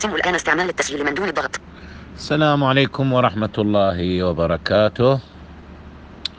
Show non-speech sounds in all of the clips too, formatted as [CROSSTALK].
يتم الآن استعمال التسجيل من دون الضغط السلام عليكم ورحمة الله وبركاته.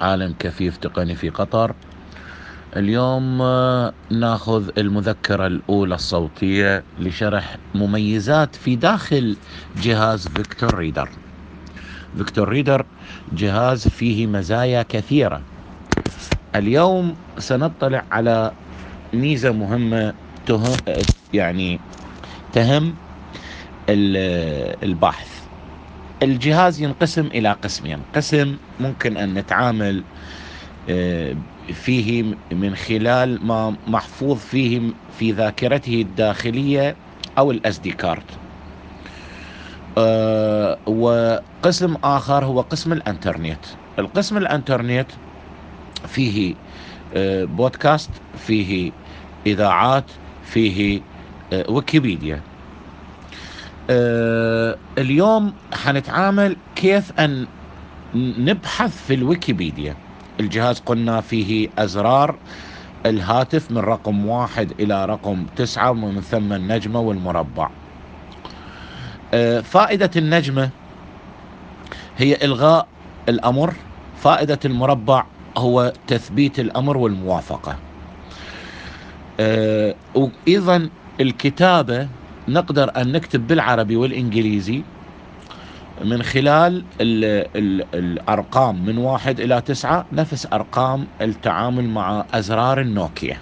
عالم كفيف تقني في قطر. اليوم آه، ناخذ المذكرة الأولى الصوتية لشرح مميزات في داخل جهاز فيكتور ريدر. فيكتور ريدر جهاز فيه مزايا كثيرة. اليوم سنطلع على ميزة مهمة يعني تهم البحث الجهاز ينقسم إلى قسمين قسم ممكن أن نتعامل آه، فيه من خلال ما محفوظ فيه في ذاكرته الداخلية أو الاس دي كارت وقسم آخر هو قسم الإنترنت. القسم الإنترنت فيه آه، بودكاست فيه إذاعات فيه آه، ويكيبيديا. اليوم حنتعامل كيف أن نبحث في الويكيبيديا. الجهاز قلنا فيه أزرار الهاتف من رقم واحد إلى رقم تسعة ومن ثم النجمة والمربع. فائدة النجمة هي إلغاء الأمر. فائدة المربع هو تثبيت الأمر والموافقة. آه، وأيضا الكتابة نقدر أن نكتب بالعربي والإنجليزي من خلال ال ال الأرقام من واحد إلى تسعة نفس أرقام التعامل مع أزرار النوكيا.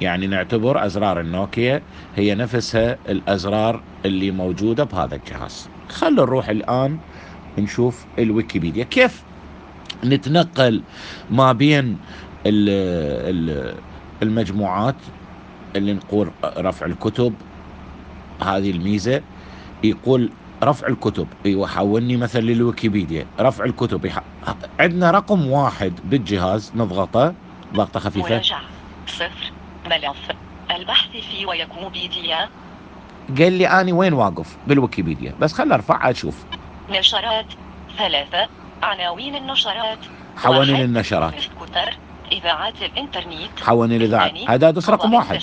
يعني نعتبر أزرار النوكيا هي نفسها الأزرار اللي موجودة بهذا الجهاز. خلوا نروح الآن نشوف الويكيبيديا. كيف نتنقل ما بين المجموعات اللي نقول رفع الكتب هذه الميزة يقول رفع الكتب. إيوه حولني مثلا للويكيبيديا. رفع الكتب يح... عندنا رقم واحد بالجهاز نضغطه ضغطة خفيفة. مراجعة. صفر. ملف البحث في ويكوبيديا قال لي اني وين واقف؟ بالويكيبيديا. بس خل أرفع أشوف. نشرات. ثلاثة. عناوين النشرات. حوانين النشرات كتر إذاعات الإنترنت. حوانين الإذاعات هذا رقم واحد.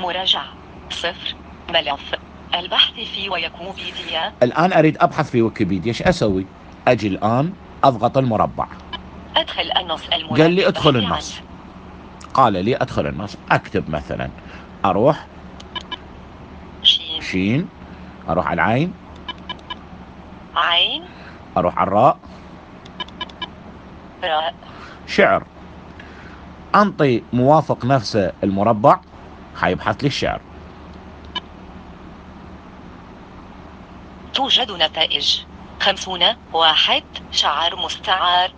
مراجعة. صفر. ملف البحث في ويكوبيديا. الآن أريد أبحث في ويكيبيديا إيش أسوي؟ أجي الآن أضغط المربع. أدخل النص المربع قال لي أدخل النص. قال لي أدخل النص. أكتب مثلا. أروح. شين. شين. أروح على العين. عين. أروح على الراء. راء. شعر. أنطي موافق نفسه المربع. حيبحث لي الشعر. توجد نتائج. خمسون واحد شعر مستعار.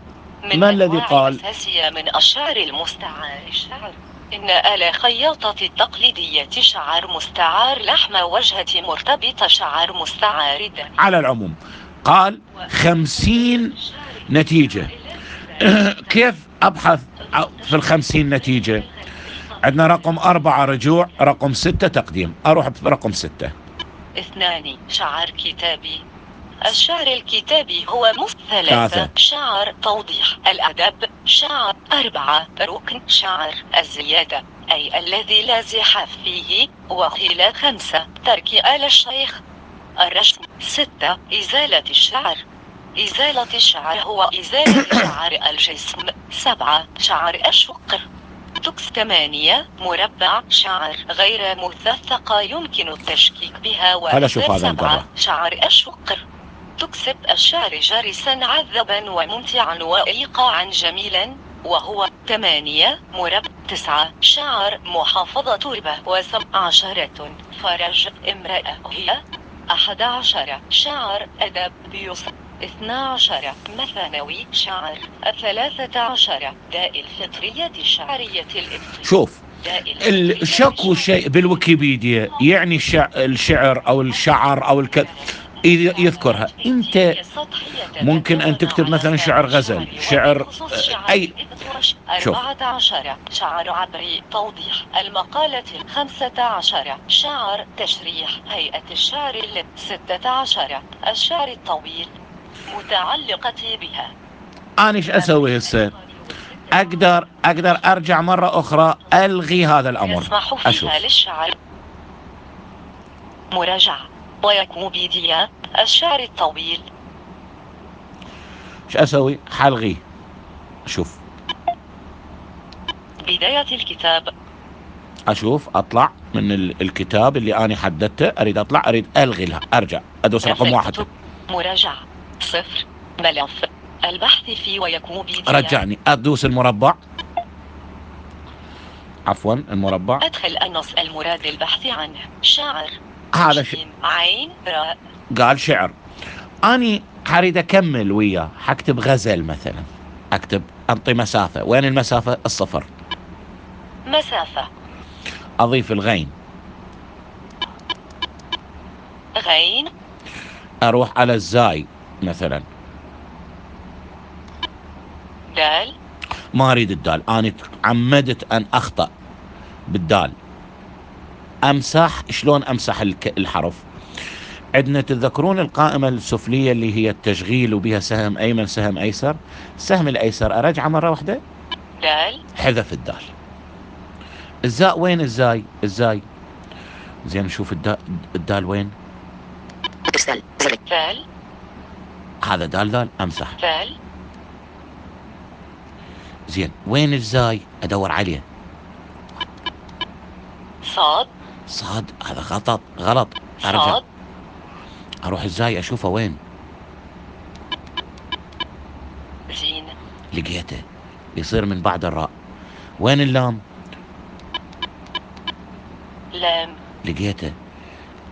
من ما الذي قال؟ أساسية من أشعار المستعار. الشعر إن آلة خياطة التقليدية شعر مستعار. لحم وجهة مرتبطة شعر مستعار. على العموم قال خمسين نتيجة. [COUGHS] كيف أبحث في الخمسين نتيجة؟ عندنا رقم أربعة رجوع رقم ستة تقديم. أروح برقم ستة. اثنان شعر كتابي الشعر الكتابي هو مثلث شعر. توضيح. الأدب شعر أربعة ركن شعر الزيادة. أي الذي لا زحاف فيه وخلال خمسة. ترك آل الشيخ. الرسم. ستة. إزالة الشعر. إزالة الشعر هو إزالة شعر الجسم. سبعة. شعر الشقر. تكس ثمانية مربع شعر غير مثثقة يمكن التشكيك بها هلا شوف هذا سبعة شعر الشقر تكسب الشعر جارسا عذبا وممتعا وإيقاعا جميلا. وهو ثمانية مربع تسعة. شعر محافظة تربة وسبع عشرة. فرج امرأة هي أحد عشر. شعر أدب يوسف اثنا عشر مثانوي شعر الثلاثة عشر داء الفطرية الشعرية الإبطية شوف الشك شيء بالويكيبيديا يعني الشعر أو الشعر أو الك يذكرها. أنت ممكن أن تكتب مثلا شعر غزل شعر اي شوف. 14 شعر عبري توضيح المقالة الخمسة عشر شعر تشريح هيئة الشعر الستة عشر الشعر الطويل. متعلقة بها. أنا إيش أسوي هسه؟ أقدر أقدر أرجع مرة أخرى ألغي هذا الأمر. يسمح فيها أشوف. للشعر. مراجعة. ويكوبيديا الشعر الطويل. إيش أسوي؟ حلغيه شوف بداية الكتاب. أشوف. أطلع من ال- الكتاب اللي أنا حددته. أريد أطلع. أريد ألغي لها. أرجع. أدوس رقم واحد. مراجعة. صفر. ملف البحث في ويكوبيديا رجعني. أدوس المربع. عفوا المربع. أدخل النص المراد بالبحث عنه. شعر. هذا ش... عين. راء قال شعر. أني أريد أكمل وياه. حكتب غزل مثلا. أكتب أنطي مسافة. وين المسافة؟ الصفر. مسافة. أضيف الغين. غين. أروح على الزاي. مثلا. دال؟ ما أريد الدال. أنا عمدت أن أخطأ بالدال. امسح شلون أمسح الك- الحرف؟ عندنا تتذكرون القائمة السفلية اللي هي التشغيل وبها سهم أيمن سهم أيسر؟ السهم الأيسر أرجعه مرة واحدة. دال؟ حذف الدال. الزاء وين؟ الزاي الزاي. زين نشوف الدال, الدال وين؟ ثال هذا دال دال أمسح. ثال زين وين الزاي؟ أدور عليه. صاد. صاد؟ هذا غلط غلط. أرجع. صاد. أروح الزاي أشوفه وين؟ زين لقيته. يصير من بعد الراء. وين اللام؟ لام. لقيته.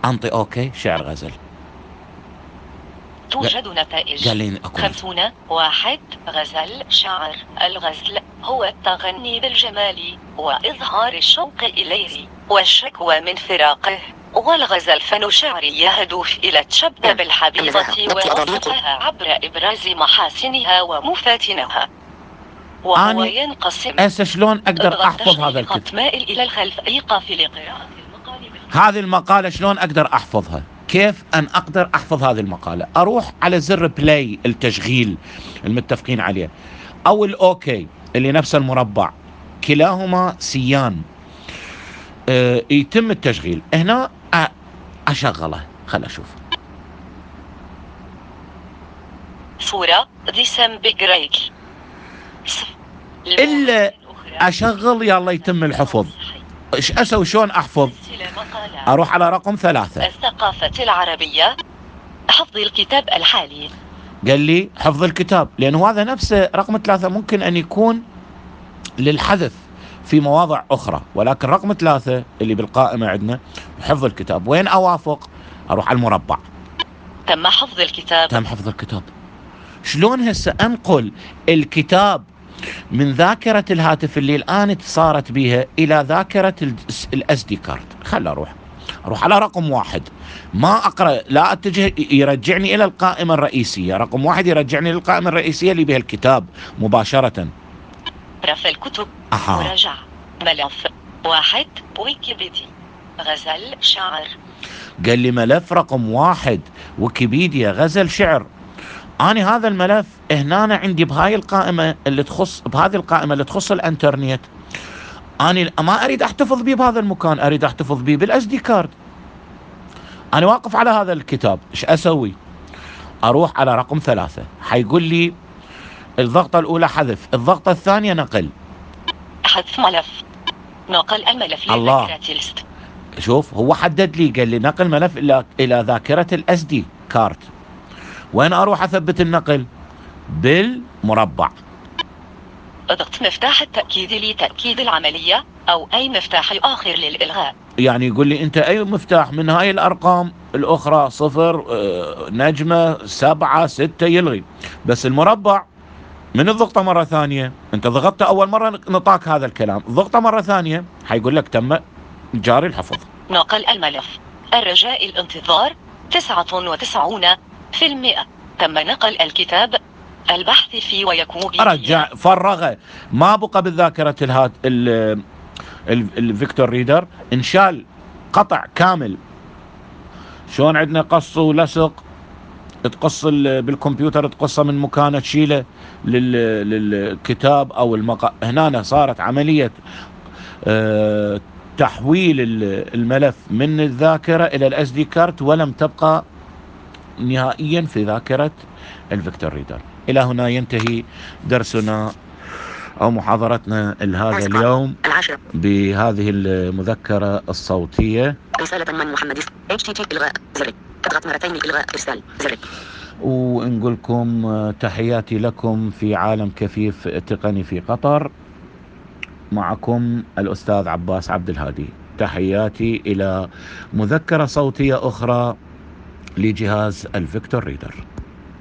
أنطي أوكي شعر غزل. توجد نتائج. قال لي أكو خمسون واحد غزل شعر. الغزل هو التغني بالجمال وإظهار الشوق إليه والشكوى من فراقه. والغزل فن شعري يهدف إلى التشبه بالحبيبة ووصفها عبر إبراز محاسنها ومفاتنها. وهو ينقسم هسه شلون أقدر أحفظ هذا الكتاب إلى الخلف إيقاف لقراءة. هذه المقالة شلون أقدر أحفظها؟ كيف أن أقدر أحفظ هذه المقالة؟ أروح على زر play التشغيل المتفقين عليه. أو ال OK اللي نفس المربع. كلاهما سيان. أه يتم التشغيل. هنا أشغله. خل أشوف. صورة. بجريك. إلا أشغل يلا يتم الحفظ. إيش أسوي؟ شلون أحفظ؟ أروح على رقم ثلاثة. الثقافة العربية. حفظ الكتاب الحالي. قال لي حفظ الكتاب لأنه هذا نفسه رقم ثلاثة ممكن أن يكون للحذف في مواضع أخرى ولكن رقم ثلاثة اللي بالقائمة عندنا حفظ الكتاب. وين أوافق؟ أروح على المربع. تم حفظ الكتاب. تم حفظ الكتاب. شلون هسه أنقل الكتاب من ذاكرة الهاتف اللي الآن صارت بها إلى ذاكرة الأس دي كارد. خل أروح أروح على رقم واحد. ما أقرأ لا أتجه يرجعني إلى القائمة الرئيسية. رقم واحد يرجعني للقائمة الرئيسية اللي بها الكتاب مباشرة. رفع الكتب أها. مراجعة. ملف واحد. ويكيبيديا. غزل شعر. قال لي ملف رقم واحد. ويكيبيديا غزل شعر. أنا هذا الملف هنا أنا عندي بهاي القائمة اللي تخص بهذه القائمة اللي تخص الانترنت. أنا ما أريد أحتفظ به بهذا المكان أريد أحتفظ به بال SD card. أنا واقف على هذا الكتاب إيش أسوي؟ أروح على رقم ثلاثة. حيقول لي الضغطة الأولى حذف الضغطة الثانية نقل. حذف ملف. نقل الملف الله. لذاكرة الست. شوف هو حدد لي قال لي نقل ملف إلى إلى ذاكرة ال SD card وين أروح أثبت النقل؟ بالمربع. أضغط مفتاح التأكيد لتأكيد العملية أو أي مفتاح آخر للإلغاء. يعني يقول لي أنت أي مفتاح من هاي الأرقام؟ الأخرى صفر آه، نجمة سبعة ستة يلغي. بس المربع من الضغطة مرة ثانية. أنت ضغطت أول مرة نطاك هذا الكلام. ضغطة مرة ثانية. حيقول لك تم جاري الحفظ. نقل الملف. الرجاء الانتظار 99 في المئة. تم نقل الكتاب البحث في ويكون أرجع فرغه ما بقى بالذاكرة الهات ال- ال- الفيكتور ريدر؟ إنشال قطع كامل. شلون عندنا قص ولصق؟ تقص ال- بالكمبيوتر تقصه من مكانه تشيله لل- للكتاب أو المقا هنا صارت عملية آه، تحويل الملف من الذاكرة إلى ال SD card ولم تبقى نهائيا في ذاكرة الفيكتور ريدر. إلى هنا ينتهي درسنا أو محاضرتنا لهذا اليوم بهذه المذكرة الصوتية. رسالة من محمد زر اضغط مرتين الغاء إرسال زر ونقول لكم تحياتي لكم في عالم كفيف تقني في قطر. معكم الأستاذ عباس عبد الهادي. تحياتي إلى مذكرة صوتية أخرى. لجهاز الفيكتور ريدر.